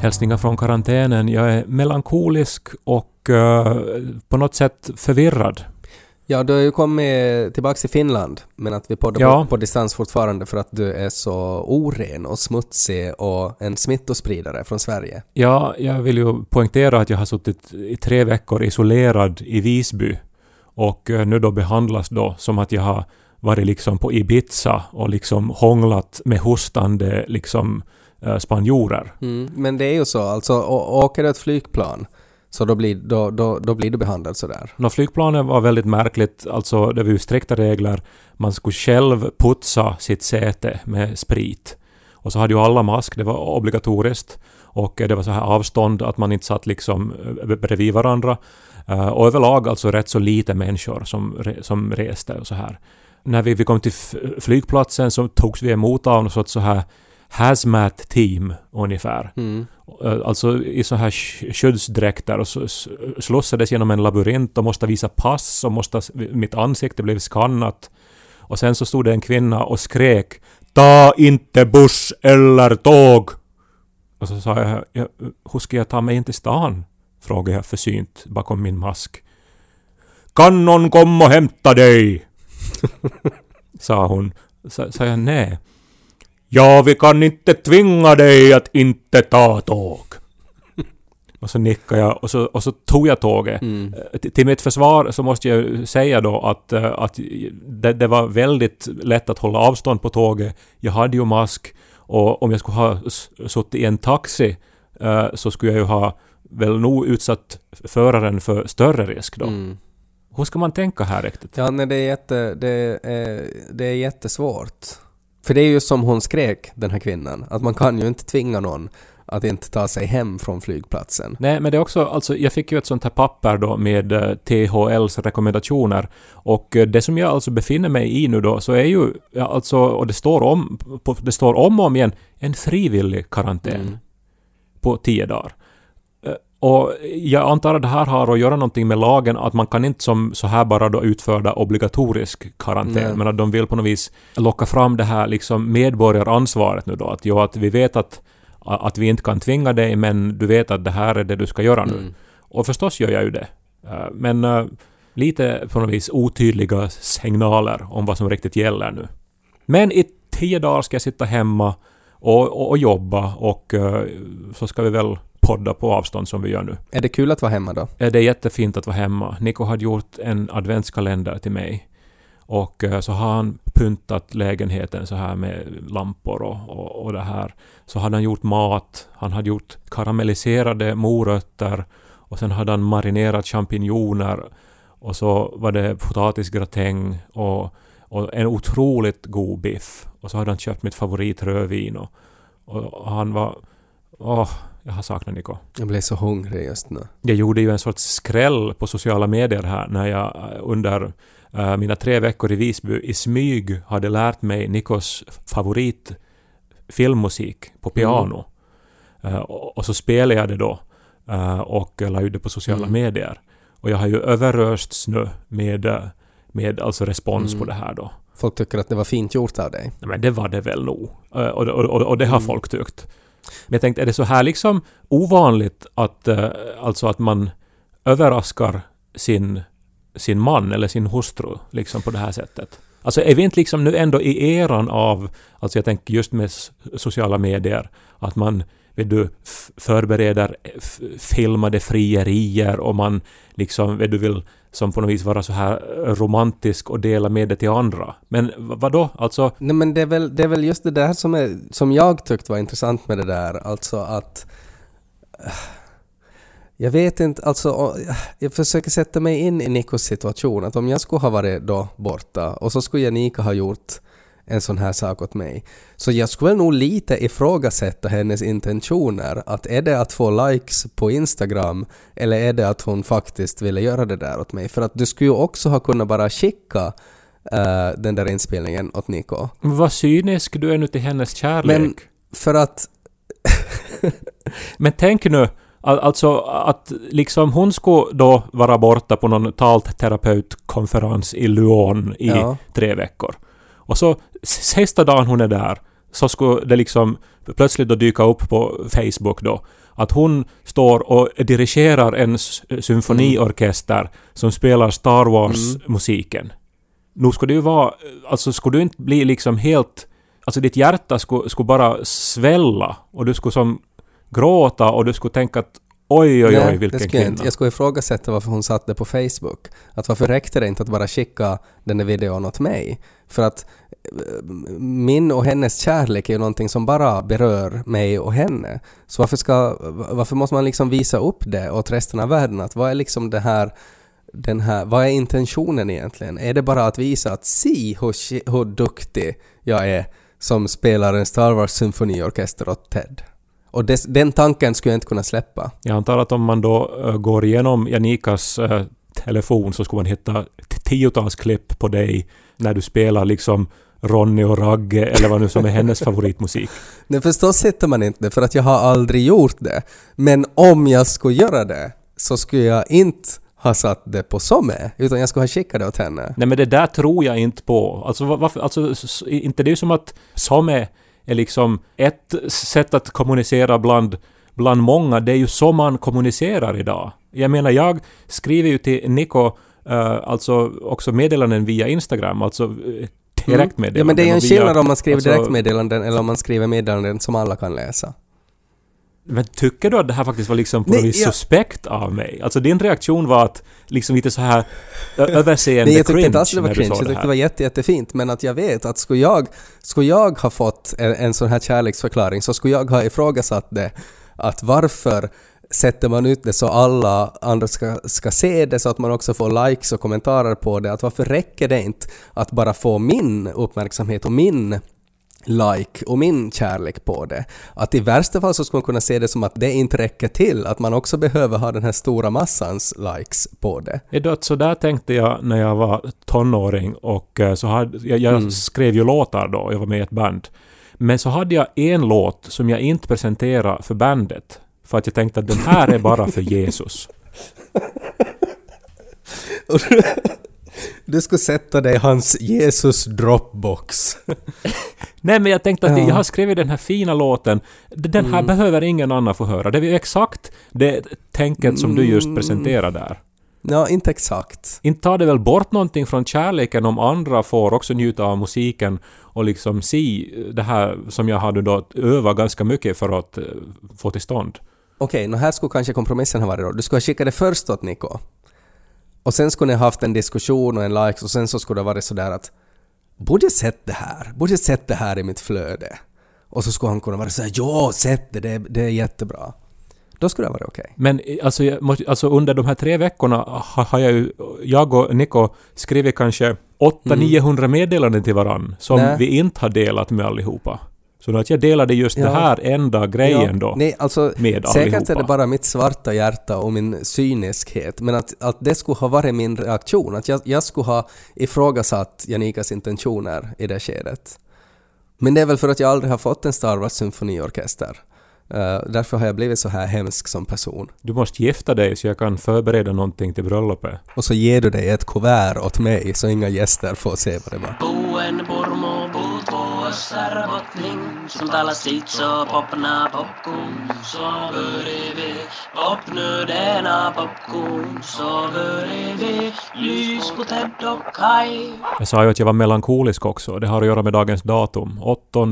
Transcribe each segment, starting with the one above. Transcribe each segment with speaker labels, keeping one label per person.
Speaker 1: Hälsningar från karantänen. Jag är melankolisk och eh, på något sätt förvirrad.
Speaker 2: Ja, du har ju kommit tillbaka till Finland, men att vi poddar
Speaker 1: Ja.
Speaker 2: på, på distans fortfarande för att du är så oren och smutsig och en smittospridare från Sverige.
Speaker 1: Ja, jag vill ju poängtera att jag har suttit i tre veckor isolerad i Visby och eh, nu då behandlas då som att jag har varit liksom på Ibiza och liksom hånglat med hostande liksom spanjorer.
Speaker 2: Mm. Men det är ju så, alltså åker du ett flygplan så då blir, då, då, då blir du behandlad sådär.
Speaker 1: Nå, flygplanet var väldigt märkligt, alltså det var ju strikta regler. Man skulle själv putsa sitt säte med sprit. Och så hade ju alla mask, det var obligatoriskt. Och eh, det var så här avstånd att man inte satt liksom eh, bredvid varandra. Eh, Och överlag alltså rätt så lite människor som, som reste och så här. När vi, vi kom till flygplatsen så togs vi emot av något sorts så här hazmat team ungefär.
Speaker 2: Mm.
Speaker 1: Alltså i så här sk- skyddsdräkter och så slussades genom en labyrint och måste visa pass och måste, mitt ansikte blev skannat. Och sen så stod det en kvinna och skrek Ta inte buss eller tåg! Och så sa jag, ja, hur ska jag ta mig in till stan? Frågade jag försynt bakom min mask. Kan någon komma och hämta dig? sa hon. Sa, sa jag nej. Ja, vi kan inte tvinga dig att inte ta tåg. Och så nickade jag och så, och så tog jag tåget.
Speaker 2: Mm.
Speaker 1: Eh, Till mitt försvar så måste jag ju säga då att, eh, att det, det var väldigt lätt att hålla avstånd på tåget. Jag hade ju mask och om jag skulle ha suttit i en taxi eh, så skulle jag ju ha väl nog utsatt föraren för större risk då.
Speaker 2: Mm.
Speaker 1: Hur ska man tänka här riktigt?
Speaker 2: Ja, nej, det är, jätte, det, är, det är jättesvårt. För det är ju som hon skrek, den här kvinnan, att man kan ju inte tvinga någon att inte ta sig hem från flygplatsen.
Speaker 1: Nej, men det är också, alltså jag fick ju ett sånt här papper då med eh, THLs rekommendationer och eh, det som jag alltså befinner mig i nu då så är ju, ja, alltså, och det står om, på, det står om och om igen, en frivillig karantän
Speaker 2: Mm.
Speaker 1: på tio dagar. Och jag antar att det här har att göra någonting med lagen, att man kan inte som så här bara då utföra obligatorisk karantän,
Speaker 2: Nej.
Speaker 1: men att de vill på något vis locka fram det här liksom medborgaransvaret nu då. Att, jo, att vi vet att, att vi inte kan tvinga dig, men du vet att det här är det du ska göra nu.
Speaker 2: Mm.
Speaker 1: Och förstås gör jag ju det. Eh, Men eh, lite på något vis otydliga signaler om vad som riktigt gäller nu. Men i tio dagar ska jag sitta hemma och, och, och jobba och eh, så ska vi väl podda på avstånd som vi gör nu.
Speaker 2: Är det kul att vara hemma då?
Speaker 1: Eh, Det är jättefint att vara hemma. Nico hade gjort en adventskalender till mig. Och eh, så har han pyntat lägenheten så här med lampor och, och, och det här. Så hade han gjort mat. Han hade gjort karamelliserade morötter. Och sen hade han marinerat champinjoner. Och så var det potatisgratäng och, och en otroligt god biff. Och så hade han köpt mitt favoritrödvin och, och han var... Åh, jag har saknat Nico.
Speaker 2: Jag blir så hungrig just nu.
Speaker 1: Jag gjorde ju en sorts skräll på sociala medier här när jag eh, under eh, mina tre veckor i Visby i smyg hade lärt mig Nikos favorit filmmusik på piano. Eh, och, och så spelade jag det då eh, och la ut det på sociala
Speaker 2: Mm.
Speaker 1: medier. Och jag har ju överösts nu med, med alltså respons
Speaker 2: Mm.
Speaker 1: på det här då.
Speaker 2: Folk tycker att det var fint gjort av dig.
Speaker 1: Men det var det väl nog. Och, och, och, och det har
Speaker 2: Mm.
Speaker 1: folk tyckt. Men jag tänkte, är det så här liksom ovanligt att, eh, alltså att man överraskar sin, sin man eller sin hustru liksom på det här sättet? Alltså är vi inte liksom nu ändå i eran av, alltså jag tänker just med sociala medier, att man vet du, förbereder eh, filmade frierier och man liksom, vet du, vill som på något vis vara så här eh, romantisk och dela med det till andra. Men vadå? Alltså,
Speaker 2: Nej men det är väl, det är väl just det där som, är, som jag tyckte var intressant med det där, alltså att... Eh, jag vet inte, alltså eh, jag försöker sätta mig in i Nikos situation. Att om jag skulle ha varit då borta och så skulle Janika ha gjort en sån här sak åt mig. Så jag skulle nog lite ifrågasätta hennes intentioner. Att är det att få likes på Instagram eller är det att hon faktiskt ville göra det där åt mig? För att du skulle ju också ha kunnat bara skicka eh, den där inspelningen åt Niko.
Speaker 1: Vad cynisk du är nu till hennes kärlek.
Speaker 2: Men för att...
Speaker 1: Men tänk nu, al- alltså att liksom hon skulle då vara borta på någon talterapeutkonferens i Lyon i
Speaker 2: Ja.
Speaker 1: tre veckor. Och så sista dagen hon är där så skulle det liksom plötsligt då dyka upp på Facebook då att hon står och dirigerar en symfoniorkester som spelar Star Wars-musiken. Nu skulle ju vara... Alltså skulle du inte bli liksom helt... Alltså ditt hjärta skulle, skulle bara svälla och du skulle som gråta och du skulle tänka att oj, oj, oj,
Speaker 2: Nej,
Speaker 1: vilken
Speaker 2: det skulle jag
Speaker 1: kvinna.
Speaker 2: inte. Jag skulle ifrågasätta varför hon satte det på Facebook. Att varför räckte det inte att bara skicka den där videon åt mig? För att eh, min och hennes kärlek är ju någonting som bara berör mig och henne. Så varför, ska, varför måste man liksom visa upp det åt resten av världen? Att vad är liksom det här, den här, vad är intentionen egentligen? Är det bara att visa att si hur, hur duktig jag är som spelar en Star Wars symfoniorkester åt Ted? Och des, den tanken skulle jag inte kunna släppa.
Speaker 1: Jag antar att om man då äh, går igenom Janikas äh, telefon så skulle man hitta tiotals klipp på dig när du spelar liksom Ronny och Ragge eller vad nu som är hennes favoritmusik.
Speaker 2: Nej förstås hittar man inte det för att jag har aldrig gjort det. Men om jag skulle göra det så skulle jag inte ha satt det på Somme utan jag skulle ha skickat det åt henne.
Speaker 1: Nej men det där tror jag inte på. Alltså, va- varför, alltså inte det är ju som att som är, liksom ett sätt att kommunicera bland, bland många. Det är ju så man kommunicerar idag. Jag menar, jag skriver ju till Niko eh, alltså också meddelanden via Instagram, alltså eh, direktmeddelanden.
Speaker 2: Mm. Ja men det är ju en skillnad om man skriver
Speaker 1: alltså,
Speaker 2: direktmeddelanden eller om man skriver meddelanden som alla kan läsa.
Speaker 1: Men tycker du att det här faktiskt var liksom på
Speaker 2: Nej,
Speaker 1: något vis
Speaker 2: jag-
Speaker 1: suspekt av mig? Alltså din reaktion var att liksom lite så här överseende
Speaker 2: Nej jag tyckte inte alls det var cringe, jag
Speaker 1: det
Speaker 2: tyckte
Speaker 1: här.
Speaker 2: det var jätte, jättefint men att jag vet att skulle jag, skulle jag ha fått en, en sån här kärleksförklaring så skulle jag ha ifrågasatt det att varför sätter man ut det så alla andra ska, ska se det så att man också får likes och kommentarer på det. Att varför räcker det inte att bara få min uppmärksamhet och min like och min kärlek på det. Att i värsta fall så skulle man kunna se det som att det inte räcker till, att man också behöver ha den här stora massans likes på det.
Speaker 1: Att så där tänkte jag när jag var tonåring och eh, så hade, jag, jag
Speaker 2: Mm.
Speaker 1: skrev ju låtar då, jag var med i ett band. Men så hade jag en låt som jag inte presenterade för bandet. För att jag tänkte att den här är bara för Jesus.
Speaker 2: Du skulle sätta dig i hans Jesus dropbox.
Speaker 1: Nej men jag tänkte att
Speaker 2: Ja. Mm.
Speaker 1: jag har skrivit den här fina låten. Den här behöver ingen annan få höra. Det är ju exakt det tänket som du
Speaker 2: Mm.
Speaker 1: just presenterade där.
Speaker 2: Ja, inte exakt.
Speaker 1: Inte tar det väl bort någonting från kärleken om andra får också njuta av musiken och liksom se det här som jag hade då övat ganska mycket för att eh, få till stånd.
Speaker 2: Okej, okay, här skulle kanske kompromissen ha varit då. Du skulle ha skickat det först åt Niko. Och sen skulle ni ha haft en diskussion och en likes och sen så skulle det varit sådär att borde jag sett det här? Borde jag sett det här i mitt flöde? Och så skulle han kunna vara såhär ja, sett det, det, är- det är jättebra. Då skulle det vara okej.
Speaker 1: Men eh, alltså, måste, alltså under de här tre veckorna har, har jag ju, jag och Niko skrivit kanske 800-900 meddelanden till varann som
Speaker 2: Nej.
Speaker 1: vi inte har delat med allihopa. Så att jag delade just
Speaker 2: Ja.
Speaker 1: det här enda grejen
Speaker 2: Ja,
Speaker 1: då.
Speaker 2: Nej, alltså
Speaker 1: med
Speaker 2: säkert är det bara mitt svarta hjärta och min cyniskhet, men att, att det skulle ha varit min reaktion, att jag, jag skulle ha ifrågasatt Janikas intentioner i det skedet. Men det är väl för att jag aldrig har fått en Star Wars symfoniorkester. Eh, därför har jag blivit så här hemsk som person.
Speaker 1: Du måste gifta dig så jag kan förbereda någonting till bröllopet.
Speaker 2: Och så ger du dig ett kuvert åt mig så inga gäster får se vad det var.
Speaker 3: Buen purmu puut vuossar botning, sun tala sitso popna popkun, så vi popnödena popkun, så vi lys på Ted och Kai.
Speaker 1: Jag sa ju att jag var melankolisk också. Det har att göra med dagens datum. 8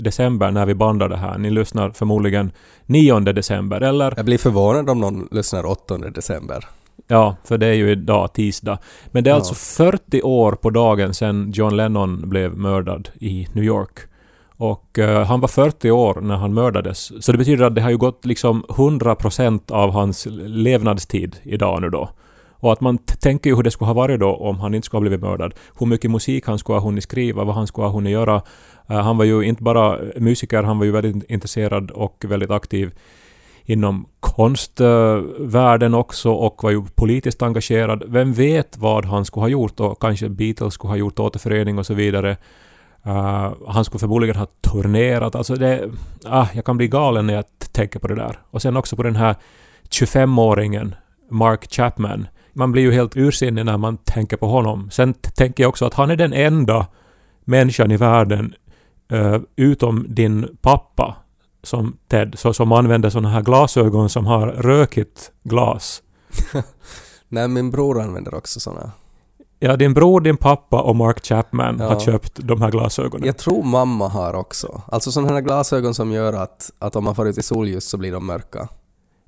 Speaker 1: december när vi bandar det här. Ni lyssnar förmodligen 9 december, eller?
Speaker 2: Jag blir förvånad om någon lyssnar 8 december.
Speaker 1: Ja, för det är ju idag tisdag. Men det är
Speaker 2: Ja.
Speaker 1: alltså 40 år på dagen sedan John Lennon blev mördad i New York. Och eh, han var 40 år när han mördades. Så det betyder att det har ju gått liksom 100% av hans levnadstid idag nu då. Och att man tänker ju hur det skulle ha varit då om han inte skulle ha blivit mördad. Hur mycket musik han skulle ha hunnit skriva, vad han skulle ha hunnit göra. Eh, han var ju inte bara musiker, han var ju väldigt intresserad och väldigt aktiv inom konstvärlden också och var ju politiskt engagerad. Vem vet vad han skulle ha gjort och kanske Beatles skulle ha gjort återförening och så vidare. Uh, han skulle förmodligen ha turnerat. Alltså det, ah, jag kan bli galen när jag tänker på det där. Och sen också på den här 25-åringen Mark Chapman. Man blir ju helt ursinnig när man tänker på honom. Sen tänker jag också att han är den enda människan i världen uh, utom din pappa som Ted, så, som använder sådana här glasögon som har rökigt glas.
Speaker 2: Nej, min bror använder också såna.
Speaker 1: Ja, din bror, din pappa och Mark Chapman
Speaker 2: Ja.
Speaker 1: har köpt de här glasögonen.
Speaker 2: Jag tror mamma har också. Alltså sådana här glasögon som gör att, att om man får ut i solljus så blir de mörka.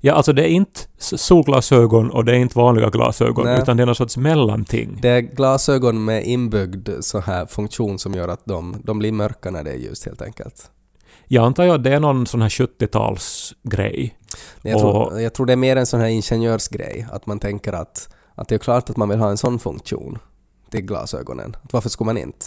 Speaker 1: Ja, alltså det är inte solglasögon och det är inte vanliga glasögon,
Speaker 2: Nej.
Speaker 1: utan det är någon sorts mellanting.
Speaker 2: Det är glasögon med inbyggd så här funktion som gör att de, de blir mörka när det är ljust helt enkelt.
Speaker 1: Jag antar ju att det är någon sån här 70-talsgrej.
Speaker 2: Jag, tror, jag tror det är mer en sån här ingenjörsgrej, att man tänker att, att det är klart att man vill ha en sån funktion till glasögonen. Att varför skulle man inte?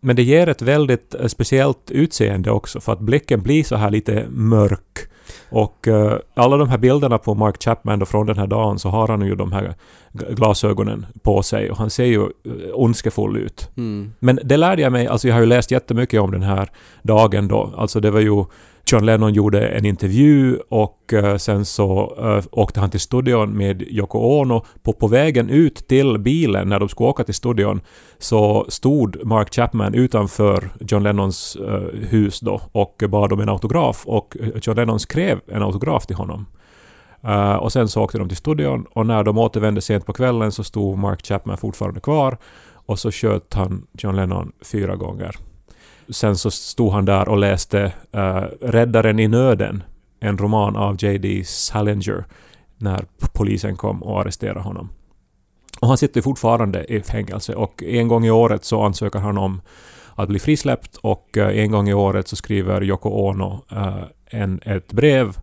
Speaker 1: Men det ger ett väldigt eh, speciellt utseende också, för att blicken blir så här lite mörk. Och eh, alla de här bilderna på Mark Chapman då från den här dagen så har han ju de här glasögonen på sig och han ser ju eh, ondskefull ut.
Speaker 2: Mm.
Speaker 1: Men det lärde jag mig, alltså jag har ju läst jättemycket om den här dagen då. Alltså det var ju John Lennon gjorde en intervju och eh, sen så eh, åkte han till studion med Yoko Ono. På, på vägen ut till bilen när de skulle åka till studion så stod Mark Chapman utanför John Lennons eh, hus då och bad om en autograf och John Lennon skrev en autograf till honom. Och sen så åkte de till studion och när de återvände sent på kvällen så stod Mark Chapman fortfarande kvar och så sköt han John Lennon fyra gånger. Sen så stod han där och läste uh, Räddaren i nöden, en roman av J.D. Salinger, när polisen kom och arresterade honom. Och han sitter fortfarande i fängelse och en gång i året så ansöker han om att bli frisläppt och eh, en gång i året så skriver Yoko Ono eh, en, ett brev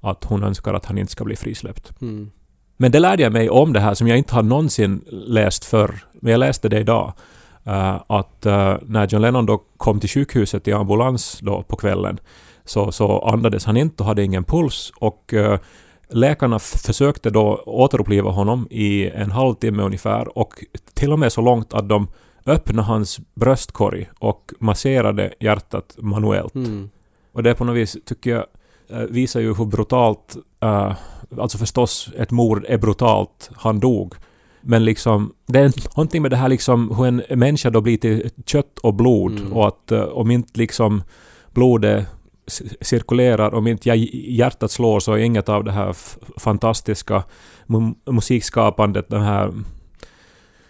Speaker 1: att hon önskar att han inte ska bli frisläppt.
Speaker 2: Mm.
Speaker 1: Men det lärde jag mig om det här som jag inte har någonsin läst förr. Men jag läste det idag. Eh, att eh, när John Lennon då kom till sjukhuset i ambulans då på kvällen så, så andades han inte och hade ingen puls. Och eh, läkarna försökte då återuppliva honom i en halvtimme ungefär och till och med så långt att de öppnade hans bröstkorg och masserade hjärtat manuellt.
Speaker 2: Mm.
Speaker 1: Och det på något vis tycker jag visar ju hur brutalt, alltså förstås ett mord är brutalt, han dog. Men liksom, det är någonting med det här liksom hur en människa då blir till kött och blod
Speaker 2: Mm.
Speaker 1: och att eh, om inte liksom blodet cirkulerar, om inte hjär- hjärtat slår så är inget av det här fantastiska mu- musikskapandet, den här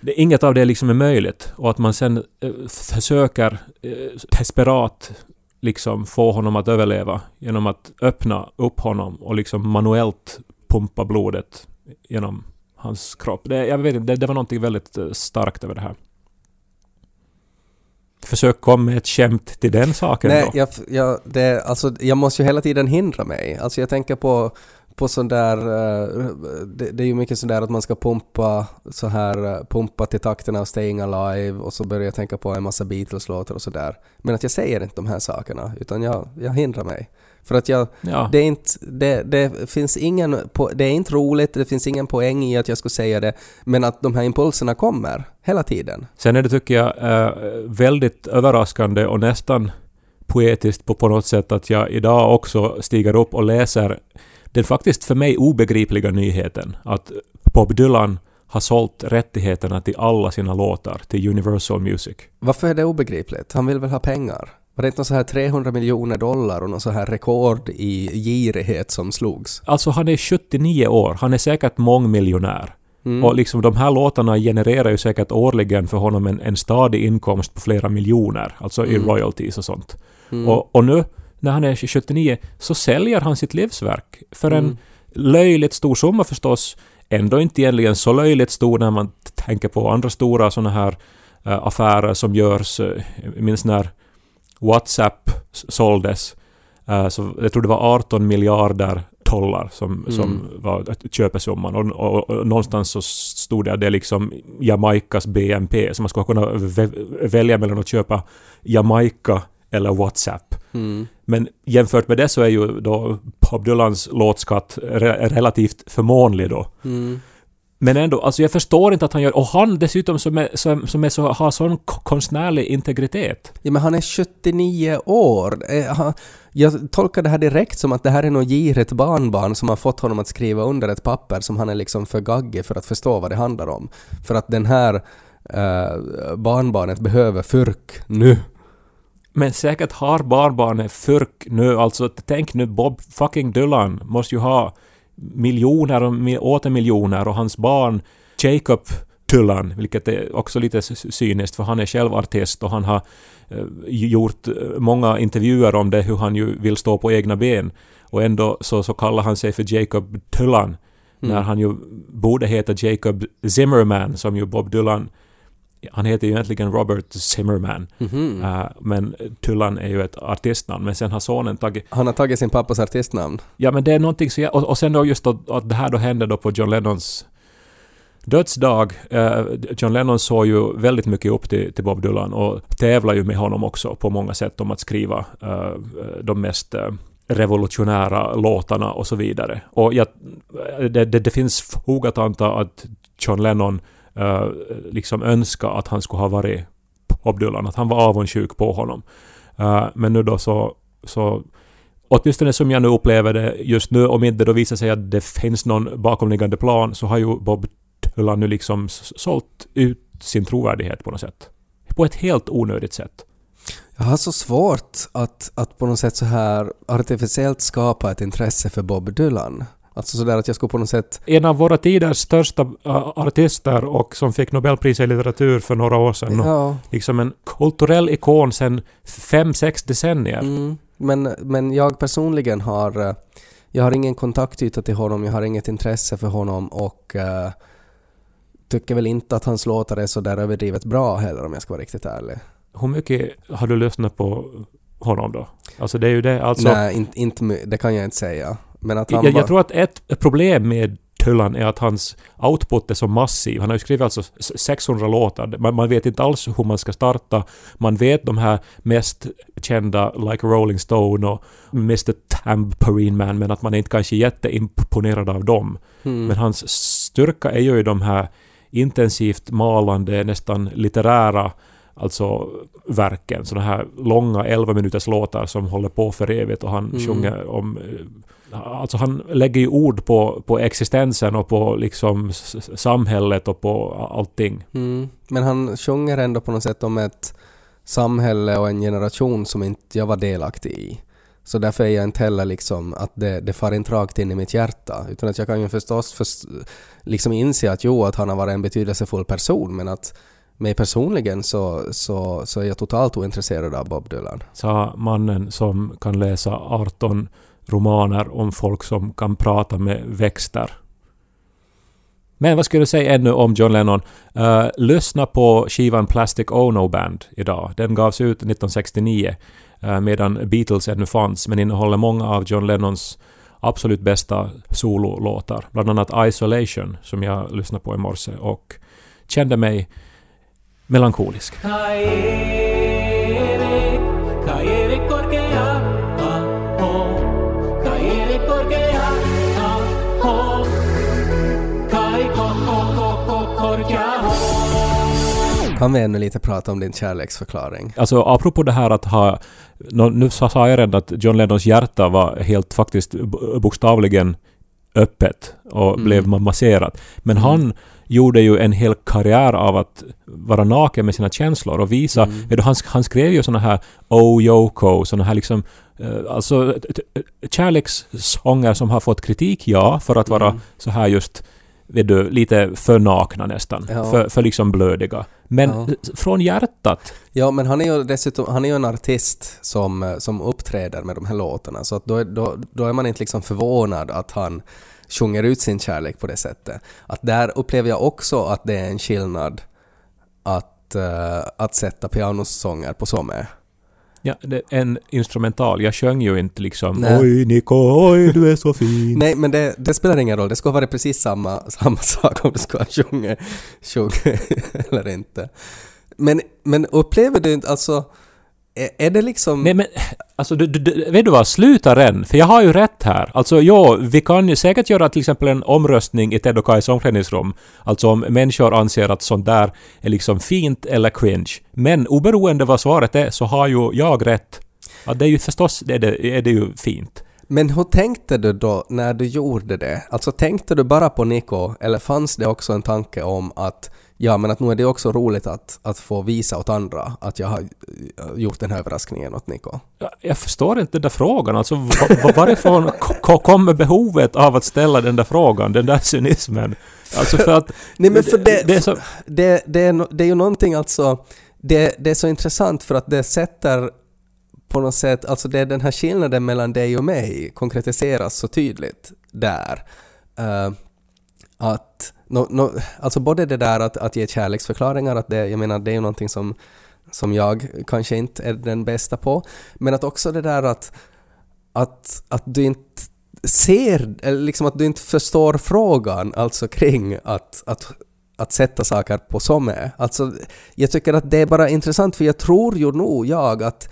Speaker 1: det, inget av det liksom är möjligt och att man sen eh, försöker eh, desperat liksom få honom att överleva genom att öppna upp honom och liksom manuellt pumpa blodet genom hans kropp. Det, jag vet inte, det, det var någonting väldigt eh, starkt över det här. Försök komma med ett skämt till den saken
Speaker 2: Nej,
Speaker 1: då.
Speaker 2: jag, jag, det, alltså, jag måste ju hela tiden hindra mig. Alltså jag tänker på, på sån där, eh, det, det är ju mycket sådär att man ska pumpa så här, eh, pumpa till takten av Staying Alive och så börjar jag tänka på en massa Beatles-låtar och sådär. Men att jag säger inte de här sakerna, utan jag, jag hindrar mig. För att jag,
Speaker 1: Ja.
Speaker 2: det är inte, det, det finns ingen, det är inte roligt, det finns ingen poäng i att jag skulle säga det, men att de här impulserna kommer hela tiden.
Speaker 1: Sen är det, tycker jag, eh, väldigt överraskande och nästan poetiskt på, på något sätt att jag idag också stiger upp och läser den faktiskt för mig obegripliga nyheten att Bob Dylan har sålt rättigheterna till alla sina låtar till Universal Music.
Speaker 2: Varför är det obegripligt? Han vill väl ha pengar? Var det inte någon så här 300 miljoner dollar och någon så här rekord i girighet som slogs?
Speaker 1: Alltså han är 79 år, han är säkert mångmiljonär.
Speaker 2: Mm.
Speaker 1: Och liksom de här låtarna genererar ju säkert årligen för honom en, en stadig inkomst på flera miljoner, alltså i
Speaker 2: Mm.
Speaker 1: royalties och sånt.
Speaker 2: Mm.
Speaker 1: Och, och nu, när han är 79, så säljer han sitt livsverk för en
Speaker 2: Mm.
Speaker 1: löjligt stor summa förstås. Ändå inte egentligen så löjligt stor när man tänker på andra stora sådana här eh, affärer som görs. eh, Jag minns när WhatsApp såldes, eh, så jag tror det var 18 miljarder dollar som,
Speaker 2: Mm.
Speaker 1: som var köpesumman. Och, och, och någonstans så stod det att det är liksom Jamaicas BNP, så man skulle kunna vä- välja mellan att köpa Jamaica eller WhatsApp.
Speaker 2: Mm.
Speaker 1: Men jämfört med det så är ju då Bob Dylans låtskatt re- relativt förmånlig då.
Speaker 2: Mm.
Speaker 1: Men ändå, alltså jag förstår inte att han gör... Och han dessutom som, är, som, som är så, har sån konstnärlig integritet.
Speaker 2: Ja, men han är 79 år. Eh, Jag tolkar det här direkt som att det här är något girigt barnbarn som har fått honom att skriva under ett papper som han är liksom för gaggig för att förstå vad det handlar om. För att den här eh, barnbarnet behöver fyrk nu.
Speaker 1: Men säkert har barnbarnet fyrk nu, alltså tänk nu Bob fucking Dylan måste ju ha miljoner och åter miljoner och hans barn Jacob Dylan, vilket är också lite cyniskt för han är själv artist och han har eh, gjort eh, många intervjuer om det hur han ju vill stå på egna ben. Och ändå så, så kallar han sig för Jacob Dylan när han ju borde heta Jacob Zimmerman som ju Bob Dylan han heter ju egentligen Robert Zimmerman
Speaker 2: Mhm.
Speaker 1: Uh, men Tyllan är ju ett artistnamn. Men sen har sonen tagit...
Speaker 2: Han har tagit sin pappas artistnamn.
Speaker 1: Ja men det är någonting så jag, och, och sen då just att, att det här då hände då på John Lennons dödsdag. Uh, John Lennon såg ju väldigt mycket upp till, till Bob Dylan och tävlar ju med honom också på många sätt om att skriva uh, de mest revolutionära låtarna och så vidare. Och jag, det, det, det finns fog att anta att John Lennon uh, liksom önska att han skulle ha varit Bob Dylan, att han var avundsjuk på honom. Uh, men nu då så, så åtminstone som jag nu upplever det just nu, om inte då visar sig att det finns någon bakomliggande plan, så har ju Bob Dylan nu liksom sålt ut sin trovärdighet på något sätt. På ett helt onödigt sätt.
Speaker 2: Jag har så svårt att, att på något sätt så här artificiellt skapa ett intresse för Bob Dylan. Alltså sådär att jag skulle på något sätt...
Speaker 1: En av våra tiders största uh, artister och som fick Nobelpriset i litteratur för några år sedan.
Speaker 2: Ja,
Speaker 1: Liksom en kulturell ikon sedan fem, sex decennier.
Speaker 2: mm, men, men jag personligen har... eh, Jag har ingen kontaktyta till honom, jag har inget intresse för honom och eh, tycker väl inte att hans låtar är så där överdrivet bra heller om jag ska vara riktigt ärlig.
Speaker 1: Hur mycket har du lyssnat på honom då? Alltså det är ju det, alltså...
Speaker 2: Nej, inte, inte, det kan jag inte säga. Men att han
Speaker 1: Jag,
Speaker 2: bara...
Speaker 1: jag tror att ett problem med Tyllan är att hans output är så massiv. Han har ju skrivit alltså s- 600 låtar. Man, man vet inte alls hur man ska starta. Man vet de här mest kända, like Rolling Stone och Mr Tambourine Man, men att man är inte kanske jätteimponerad av dem.
Speaker 2: Mm.
Speaker 1: Men hans styrka är ju de här intensivt malande, nästan litterära alltså verken. Sådana här långa 11 minuters låtar som håller på för evigt och han
Speaker 2: Mm.
Speaker 1: sjunger om... Alltså han lägger ju ord på, på existensen och på liksom samhället och på allting.
Speaker 2: Mm. Men han sjunger ändå på något sätt om ett samhälle och en generation som inte jag var delaktig i. Så därför är jag inte heller liksom att det, det far inte rakt in i mitt hjärta. Utan att jag kan ju förstås först, liksom inse att jo, att han har varit en betydelsefull person men att mig personligen så, så, så är jag totalt ointresserad av Bob Dylan.
Speaker 1: Sa mannen som kan läsa 18 romaner om folk som kan prata med växter. Men vad skulle du säga ännu om John Lennon? Uh, lyssna på skivan Plastic Ono Band idag. Den gavs ut 1969 uh, eh, medan Beatles ännu fanns men innehåller många av John Lennons absolut bästa sololåtar. Bland annat Isolation som jag lyssnade på i morse och kände mig melankolisk.
Speaker 3: Hi.
Speaker 2: Kan vi ännu lite prata om din kärleksförklaring?
Speaker 1: Alltså apropå det här att ha... Nu sa jag redan att John Lennons hjärta var helt faktiskt bokstavligen öppet och
Speaker 2: Mm.
Speaker 1: blev ma- masserat. Men
Speaker 2: Mm.
Speaker 1: han gjorde ju en hel karriär av att vara naken med sina känslor och visa...
Speaker 2: Mm.
Speaker 1: Han, han skrev ju såna här Oh Yoko, såna här liksom... eh, alltså kärlekssånger som har fått kritik, ja, för att vara
Speaker 2: Mm.
Speaker 1: så här just vet du, lite för nakna nästan.
Speaker 2: Ja.
Speaker 1: För, för liksom blödiga. Men
Speaker 2: Ja.
Speaker 1: från hjärtat.
Speaker 2: Ja, men han är ju dessutom han är ju en artist som, eh, som uppträder med de här låtarna, så att då, är- då, då är man inte liksom förvånad att han sjunger ut sin kärlek på det sättet. Att där upplever jag också att det är en skillnad att, eh, att sätta pianosånger på så med.
Speaker 1: Ja, en instrumental. Jag sjöng ju inte liksom
Speaker 2: Nej.
Speaker 1: ”Oj Niko, oj du är så fin”.
Speaker 2: Nej, men det, det spelar ingen roll. Det skulle ha varit precis samma, samma sak om du skulle ha sjungit, sjungit eller inte. Men, men upplever du inte alltså... Är, är det liksom...
Speaker 1: Nej men, alltså du, du, vet du vad, sluta ren, för jag har ju rätt här. Alltså ja, vi kan ju säkert göra till exempel en omröstning i Ted och Kajs omklädningsrum. Alltså om människor anser att sånt där är liksom fint eller cringe. Men oberoende vad svaret är så har ju jag rätt. Att det är ju förstås är det, är det ju fint.
Speaker 2: Men hur tänkte du då när du gjorde det? Alltså tänkte du bara på Nico eller fanns det också en tanke om att ja, men att nu är det också roligt att, att få visa åt andra att jag har eh, gjort den här överraskningen åt Nico?
Speaker 1: Jag, jag förstår inte den där frågan. Alltså var, var, varifrån ko- ko- kommer behovet av att ställa den där frågan, den där cynismen? Alltså för att...
Speaker 2: Nej men för det,
Speaker 1: det är så,
Speaker 2: det, det, är, det är ju någonting alltså, det, det är så intressant för att det sätter på något sätt, alltså det är den här skillnaden mellan dig och mig konkretiseras så tydligt där. Eh, att, no, no, alltså både det där att, att ge kärleksförklaringar, att det, jag menar det är ju någonting som, som jag kanske inte är den bästa på, men att också det där att, att, att du inte ser, eller liksom att du inte förstår frågan alltså kring att, att, att sätta saker på som är. Alltså, jag tycker att det är bara intressant för jag tror ju nog jag att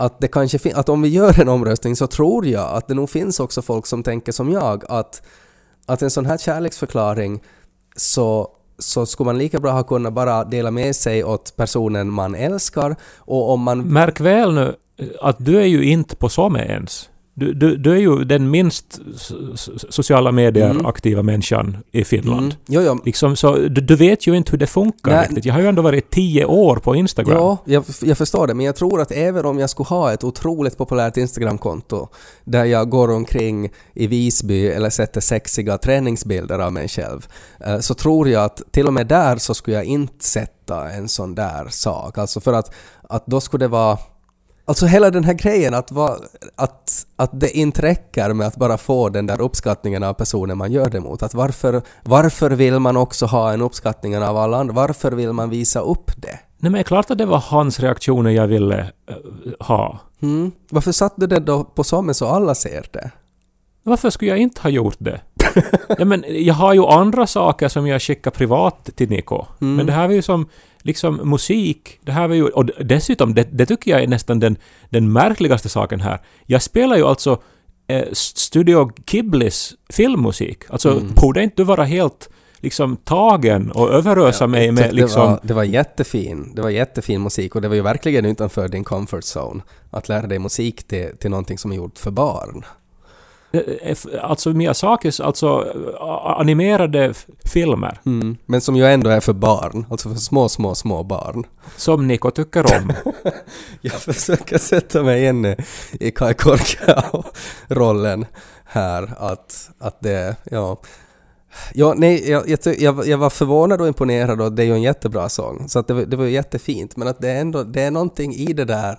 Speaker 2: att det kanske fin- att om vi gör en omröstning så tror jag att det nog finns också folk som tänker som jag att, att en sån här kärleksförklaring så, så skulle man lika bra ha kunnat bara dela med sig åt personen man älskar och om man
Speaker 1: Märk väl nu att du är ju inte på SOME ens. Du, du, du är ju den minst sociala medier-aktiva människan i Finland.
Speaker 2: Mm. Jo, jo.
Speaker 1: Liksom, så du, du vet ju inte hur det funkar
Speaker 2: Nej.
Speaker 1: riktigt. Jag har ju ändå varit tio år på Instagram.
Speaker 2: Ja, jag, jag förstår det, men jag tror att även om jag skulle ha ett otroligt populärt Instagramkonto där jag går omkring i Visby eller sätter sexiga träningsbilder av mig själv, eh, så tror jag att till och med där så skulle jag inte sätta en sån där sak. Alltså för att, att då skulle det vara Alltså hela den här grejen att, va, att, att det inte räcker med att bara få den där uppskattningen av personen man gör det mot. Att varför, varför vill man också ha en uppskattning av alla andra? Varför vill man visa upp det?
Speaker 1: Nej men det är klart att det var hans reaktioner jag ville eh, ha.
Speaker 2: Mm. Varför satte du det då på som så alla ser det?
Speaker 1: Varför skulle jag inte ha gjort det? ja, men jag har ju andra saker som jag skickar privat till Niko.
Speaker 2: Mm.
Speaker 1: Men det här var ju som liksom musik. Det här var ju... Och dessutom, det, det tycker jag är nästan den, den märkligaste saken här. Jag spelar ju alltså eh, Studio Ghiblis filmmusik. Alltså
Speaker 2: Mm.
Speaker 1: borde inte du vara helt liksom tagen och överösa mig
Speaker 2: Jag
Speaker 1: med
Speaker 2: tyckte
Speaker 1: liksom...
Speaker 2: det, var, det var jättefin, det var jättefin musik och det var ju verkligen utanför din comfort zone att lära dig musik till, till någonting som är gjort för barn.
Speaker 1: Eh, Alltså Miyazakis alltså eh, animerade filmer
Speaker 2: Mm. Men som ju ändå är för barn, alltså för små, små, små barn.
Speaker 1: som Niko tycker om.
Speaker 2: Jag försöker sätta mig in i Kai Korkao-rollen här, att, att det, ja... Ja, nej, jag, jag, jag, jag var förvånad och imponerad och det är ju en jättebra sång, så att det, var- det var ju jättefint, men att det är ändå, det är någonting i det där...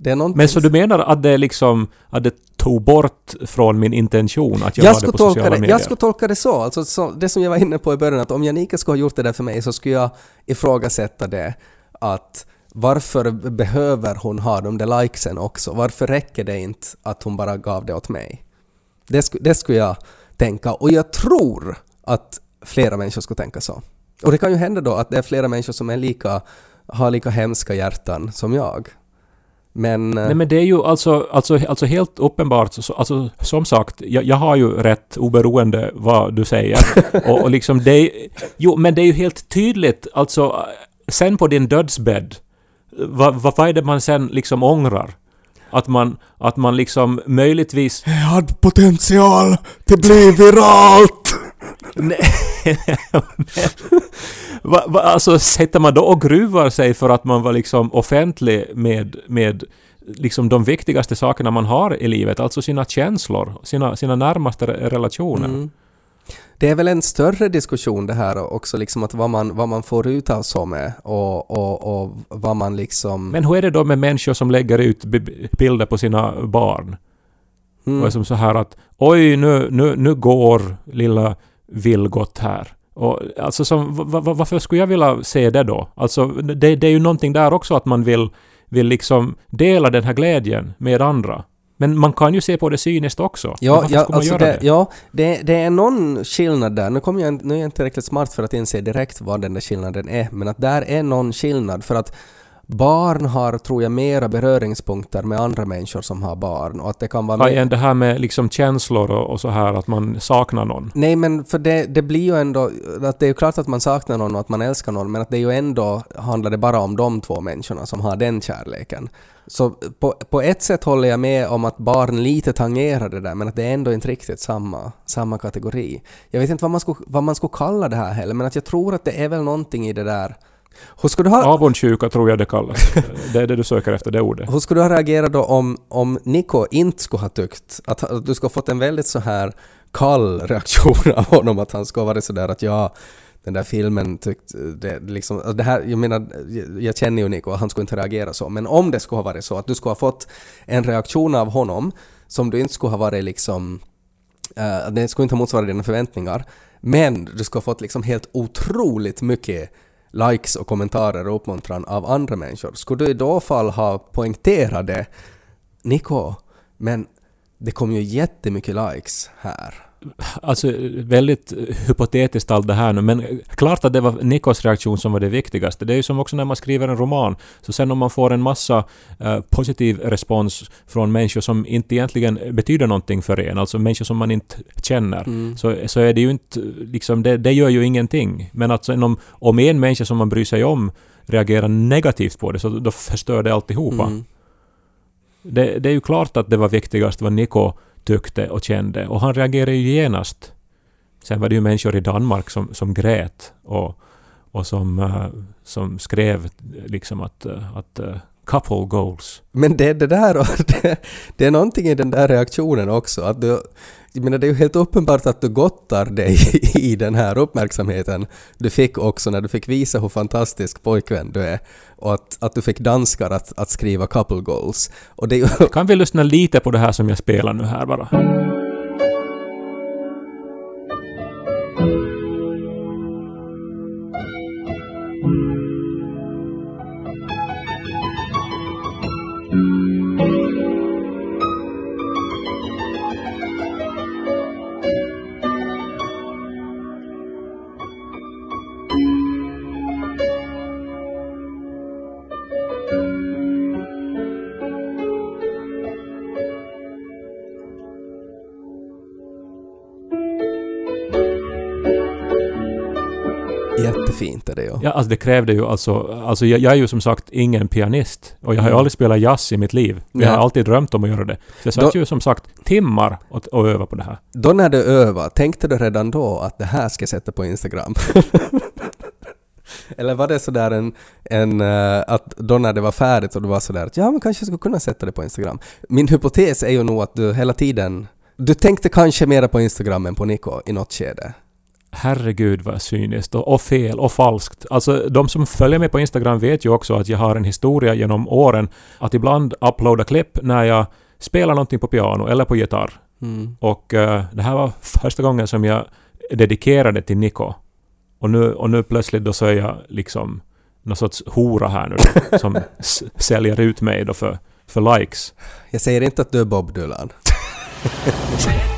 Speaker 2: Det är någonting...
Speaker 1: Men så du menar att det liksom, att det tog bort från min intention att jag, var det på sociala
Speaker 2: det,
Speaker 1: medier?
Speaker 2: jag skulle tolka det så, alltså så, det som jag var inne på i början, att om Janika skulle ha gjort det där för mig så skulle jag ifrågasätta det att varför behöver hon ha de där likesen också? Varför räcker det inte att hon bara gav det åt mig? Det, sku, det skulle jag tänka och jag tror att flera människor skulle tänka så. Och det kan ju hända då att det är flera människor som är lika, har lika hemska hjärtan som jag. Men... eh,
Speaker 1: Nej men det är ju alltså, alltså, alltså helt uppenbart, så, alltså, som sagt, jag, jag har ju rätt oberoende vad du säger. och, och liksom det Jo, men det är ju helt tydligt, alltså, sen på din dödsbädd, vad, vad, vad är det man sen liksom ångrar? Att man, att man liksom möjligtvis...
Speaker 2: Jag hade potential, det blev viralt!
Speaker 1: Nej. va, va, alltså sitter man då och gruvar sig för att man var liksom offentlig med, med liksom de viktigaste sakerna man har i livet, alltså sina känslor, sina, sina närmaste re- relationer.
Speaker 2: Mm. Det är väl en större diskussion det här också, liksom att vad man, vad man får ut av SOME och, och, och vad man liksom...
Speaker 1: Men hur är det då med människor som lägger ut bilder på sina barn?
Speaker 2: Mm.
Speaker 1: Och är som så här att oj, nu, nu, nu går lilla Vilgot här. Och alltså som, va, va, varför skulle jag vilja se det då? Alltså det, det är ju någonting där också att man vill vill liksom dela den här glädjen med andra. Men man kan ju se på det cyniskt också.
Speaker 2: Ja, ja, alltså det,
Speaker 1: det?
Speaker 2: ja det, det är någon skillnad där. Nu, jag, nu är jag inte tillräckligt smart för att inse direkt vad den där skillnaden är, men att där är någon skillnad för att barn har, tror jag, mera beröringspunkter med andra människor som har barn och att det kan vara
Speaker 1: Ja,
Speaker 2: mer...
Speaker 1: det här med liksom känslor och, och så här att man saknar någon.
Speaker 2: Nej men för det, det blir ju ändå, att det är ju klart att man saknar någon och att man älskar någon men att det är ju ändå, handlar det bara om de två människorna som har den kärleken. Så på, på ett sätt håller jag med om att barn lite tangerar det där men att det är ändå inte riktigt samma, samma kategori. Jag vet inte vad man, skulle, vad man skulle kalla det här heller men att jag tror att det är väl någonting i det där. Hur skulle du ha,
Speaker 1: Avundsjuka tror jag det kallas. det är det du söker efter, det ordet.
Speaker 2: hur skulle du ha reagerat då om, om Niko inte skulle ha tyckt att, du skulle ha fått en väldigt så här kall reaktion av honom att han skulle ha varit sådär att ja, den där filmen tyckte det liksom, det här, jag menar, jag känner ju Niko, han skulle inte reagera så, men om det skulle ha varit så att du skulle ha fått en reaktion av honom som du inte skulle ha varit liksom, uh, den skulle inte ha motsvarat dina förväntningar, men du skulle ha fått liksom helt otroligt mycket likes och kommentarer och uppmuntran av andra människor. Skulle du i då fall ha poängterat det? Niko, men det kom ju jättemycket likes här.
Speaker 1: Alltså väldigt hypotetiskt allt det här nu, men klart att det var Nikos reaktion som var det viktigaste. Det är ju som också när man skriver en roman, så sen om man får en massa eh, positiv respons från människor som inte egentligen betyder någonting för en, alltså människor som man inte känner, så, så är det ju inte liksom, det, det gör ju ingenting. Men att sen om, om en människa som man bryr sig om reagerar negativt på det, så då förstör det alltihopa.
Speaker 2: Mm.
Speaker 1: Det, det är ju klart att det var viktigast vad Niko tyckte och kände och han reagerade ju genast. Sen var det ju människor i Danmark som, som grät och, och som, eh, som skrev liksom att, eh, att eh, couple goals.
Speaker 2: Men det är det där och det, det är någonting i den där reaktionen också. Att du, jag menar, det är ju helt uppenbart att du gottar dig i den här uppmärksamheten du fick också när du fick visa hur fantastisk pojkvän du är och att, att du fick danskar att, att skriva couple goals. Och det
Speaker 1: Kan vi lyssna lite på det här som jag spelar nu här bara? Alltså det krävde ju alltså... Alltså jag, jag är ju som sagt ingen pianist och jag har ju aldrig spelat jazz i mitt liv. Jag har alltid drömt om att göra det. Så jag satt
Speaker 2: Då-
Speaker 1: ju som sagt timmar och, och övade på det här.
Speaker 2: Då när du övade, tänkte du redan då att det här ska jag sätta på Instagram? Eller var det sådär en, en eh, att då när det var färdigt och du var sådär att ja men kanske jag skulle kunna sätta det på Instagram. Min hypotes är ju nog att du hela tiden, du tänkte kanske mera på Instagram än på Niko i något skede.
Speaker 1: Herregud vad cyniskt och, och fel och falskt. Alltså de som följer mig på Instagram vet ju också att jag har en historia genom åren att ibland uploada klipp när jag spelar någonting på piano eller på gitarr.
Speaker 2: Mm.
Speaker 1: Och eh, det här var första gången som jag dedikerade till Niko. Och nu, och nu plötsligt då så är jag liksom någon sorts hora här nu då, som säljer ut mig då för, för likes.
Speaker 2: Jag säger inte att du är Bob Dylan.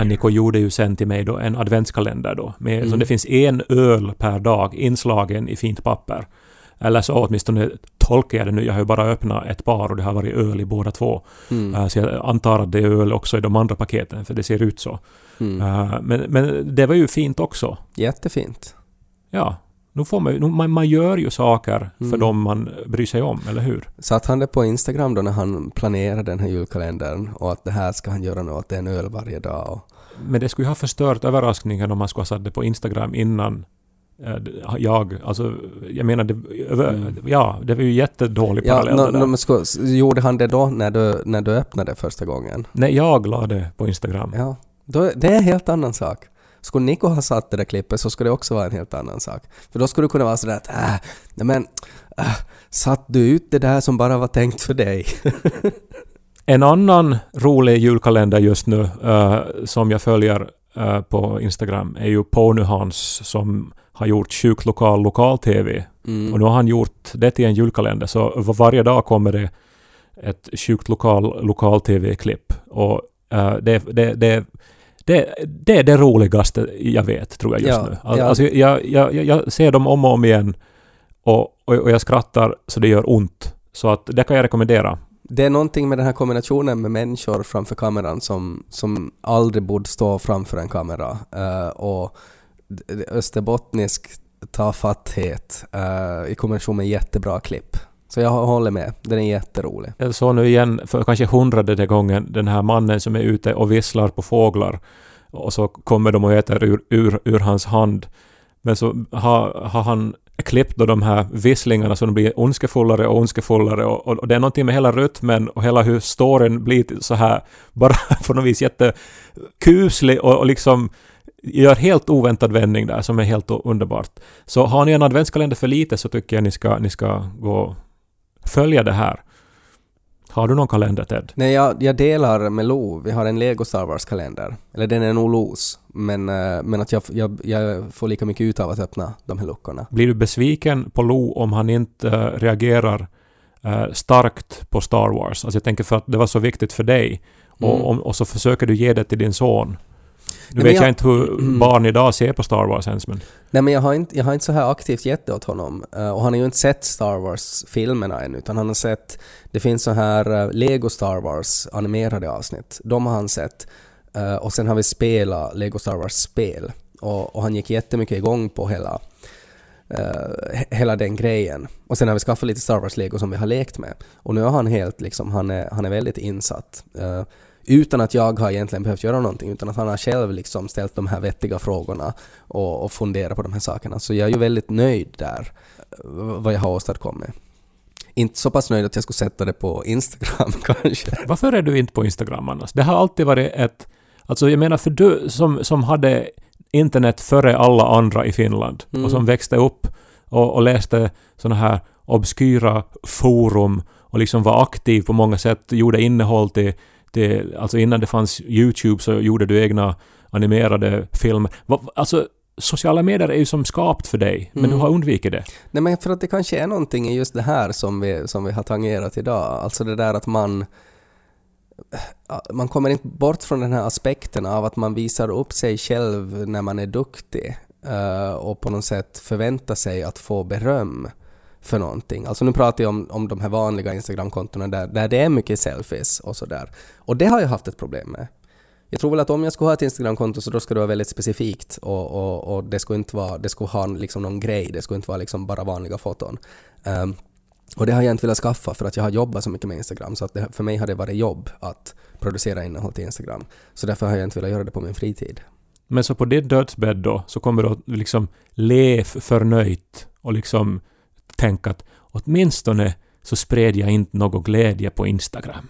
Speaker 1: Ja, Niko gjorde ju sen till mig då en adventskalender då. Med, Så det finns en öl per dag inslagen i fint papper. Eller så åtminstone tolkar jag det nu. Jag har ju bara öppnat ett par och det har varit öl i båda två.
Speaker 2: Mm.
Speaker 1: Eh, Så jag antar att det är öl också i de andra paketen, för det ser ut så.
Speaker 2: Mm.
Speaker 1: Eh, Men, men det var ju fint också.
Speaker 2: Jättefint.
Speaker 1: Ja, nu får man, ju- man, man gör ju saker för
Speaker 2: Mm.
Speaker 1: dem man bryr sig om, eller hur?
Speaker 2: Satt han det på Instagram då när han planerade den här julkalendern och att det här ska han göra nu, att det är en öl varje dag och
Speaker 1: Men det skulle ju ha förstört överraskningen om man skulle ha satt det på Instagram innan eh, jag, alltså, jag menar, det, över, ja, det var ju jättedålig
Speaker 2: Ja,
Speaker 1: parallell
Speaker 2: no,
Speaker 1: det där.
Speaker 2: no, men sko, gjorde han det då när du, när du öppnade första gången?
Speaker 1: Nej, jag la det på Instagram.
Speaker 2: Ja, då, det är en helt annan sak. Skulle Nico ha satt det där klippet så skulle det också vara en helt annan sak. För då skulle det kunna vara sådär att äh, nej men, äh, satt du ut det där som bara var tänkt för dig?
Speaker 1: En annan rolig julkalender just nu eh, som jag följer eh, på Instagram är ju Pony Hans som har gjort sjuklokal lokal-tv.
Speaker 2: Mm.
Speaker 1: Och nu har han gjort det till en julkalender, så var- varje dag kommer det ett sjukt lokal, lokal-tv-klipp. Och eh, det, det, det, det, det är det roligaste jag vet, tror jag just
Speaker 2: Ja,
Speaker 1: nu. Al-
Speaker 2: ja.
Speaker 1: Alltså, jag, jag, jag- ser dem om och om igen och, och, och jag skrattar så det gör ont. Så att det kan jag rekommendera.
Speaker 2: Det är någonting med den här kombinationen med människor framför kameran som, som aldrig borde stå framför en kamera. Eh, och österbottnisk tafatthet uh, i kombination med jättebra klipp. Så jag håller med, den är jätterolig.
Speaker 1: Jag såg nu igen för kanske hundrade gången den här mannen som är ute och visslar på fåglar och så kommer de och äter ur, ur, ur hans hand. Men så har, har han klippt då de här visslingarna så de blir ondskefullare och ondskefullare och, och, och det är någonting med hela rytmen och hela hur storyn blir så här bara på något vis jättekuslig och, och liksom gör helt oväntad vändning där som är helt underbart. Så har ni en adventskalender för lite så tycker jag ni ska, ni ska gå följa det här. Har du någon kalender Ted?
Speaker 2: Nej, jag, jag delar med Lo. Vi har en Lego Star Wars-kalender. Eller den är nog Los. Men, eh, men att jag, jag, jag får lika mycket ut av att öppna de här luckorna.
Speaker 1: Blir du besviken på Lo om han inte eh, reagerar eh, starkt på Star Wars? Alltså jag tänker för att det var så viktigt för dig.
Speaker 2: Mm.
Speaker 1: Och, och så försöker du ge det till din son. Nu vet
Speaker 2: jag-
Speaker 1: jag, inte hur
Speaker 2: Mm.
Speaker 1: barn idag ser på Star Wars ens men...
Speaker 2: Nej men jag har inte, jag har inte så här aktivt gett det åt honom. Eh, och han har ju inte sett Star Wars-filmerna än utan han har sett, det finns så här eh, Lego Star Wars animerade avsnitt. De har han sett. Eh, och sen har vi spelat Lego Star Wars-spel. Och, och han gick jättemycket igång på hela, he- hela den grejen. Och sen har vi skaffat lite Star Wars-lego som vi har lekt med. Och nu är han helt liksom, han är, han är väldigt insatt. Eh, utan att jag har egentligen behövt göra någonting, utan att han har själv liksom ställt de här vettiga frågorna och, och funderat på de här sakerna. Så jag är ju väldigt nöjd där, vad jag har åstadkommit. Inte så pass nöjd att jag skulle sätta det på Instagram kanske.
Speaker 1: Varför är du inte på Instagram annars? Det har alltid varit ett... Alltså jag menar för du som, som hade internet före alla andra i Finland
Speaker 2: Mm.
Speaker 1: och som växte upp och, och läste såna här obskyra forum och liksom var aktiv på många sätt, gjorde innehåll till, till... Alltså innan det fanns YouTube så gjorde du egna animerade filmer. Va- Alltså sociala medier är ju som skapt för dig, men
Speaker 2: Mm.
Speaker 1: du har undvikit det.
Speaker 2: Nej men för att det kanske är någonting i just det här som vi, som vi har tangerat idag. Alltså det där att man man kommer inte bort från den här aspekten av att man visar upp sig själv när man är duktig eh, och på något sätt förväntar sig att få beröm för någonting. Alltså nu pratar jag om, om de här vanliga Instagram-kontona där, där det är mycket selfies och sådär. Och det har jag haft ett problem med. Jag tror väl att om jag skulle ha ett Instagram-konto så då ska det vara väldigt specifikt och, och, och det skulle inte vara, det skulle ha liksom någon grej, det skulle inte vara liksom bara vanliga foton. Um, och det har jag inte velat skaffa för att jag har jobbat så mycket med Instagram så att det, för mig har det varit jobb att producera innehåll till Instagram. Så därför har jag inte velat göra det på min fritid.
Speaker 1: Men så på din dödsbädd då, så kommer du att liksom le förnöjt och liksom tänka att åtminstone så spred jag inte någon glädje på Instagram.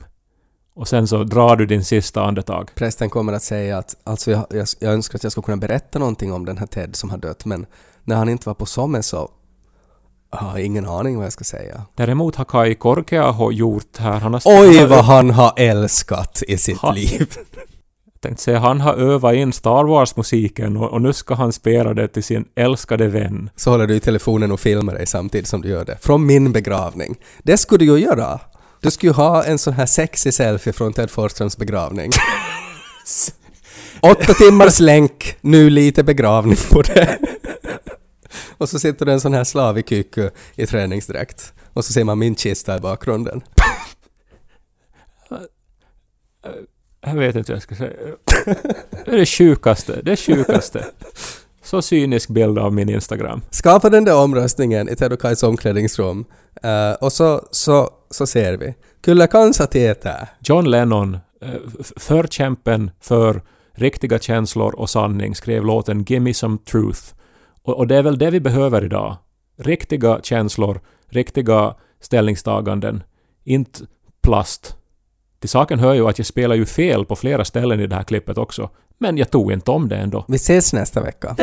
Speaker 1: Och sen så drar du din sista andetag.
Speaker 2: Prästen kommer att säga att alltså jag, jag, jag önskar att jag skulle kunna berätta någonting om den här Ted som har dött men när han inte var på Somme så har jag ingen aning vad jag ska säga.
Speaker 1: Däremot har Kai Korkeaho gjort här... Han har,
Speaker 2: Oj vad
Speaker 1: har,
Speaker 2: han har älskat i sitt
Speaker 1: Ha-
Speaker 2: liv!
Speaker 1: tänkte säga, han har övat in Star Wars-musiken och, och nu ska han spela det till sin älskade vän.
Speaker 2: Så håller du i telefonen och filmar dig samtidigt som du gör det. Från min begravning. Det skulle du ju göra. Du skulle ju ha en sån här sexy selfie från Ted Forsströms begravning. Åtta timmars länk, nu lite begravning på det. Och så sitter det en sån här slav i kyku i träningsdräkt. Och så ser man min kista i bakgrunden.
Speaker 1: Jag vet inte vad jag ska säga. Det är det sjukaste. Det sjukaste. Så cynisk bild av min Instagram.
Speaker 2: Skapa den där omröstningen i Ted och Kajs omklädningsrum. Eh, och så, så, så ser vi. Kyllä kansa tietää.
Speaker 1: John Lennon, eh, förkämpen för riktiga känslor och sanning, skrev låten “Give me some truth”. Och, och det är väl det vi behöver idag. Riktiga känslor, riktiga ställningstaganden, inte plast. Till saken hör ju att jag spelar ju fel på flera ställen i det här klippet också, men jag tog inte om det ändå.
Speaker 2: Vi ses nästa vecka.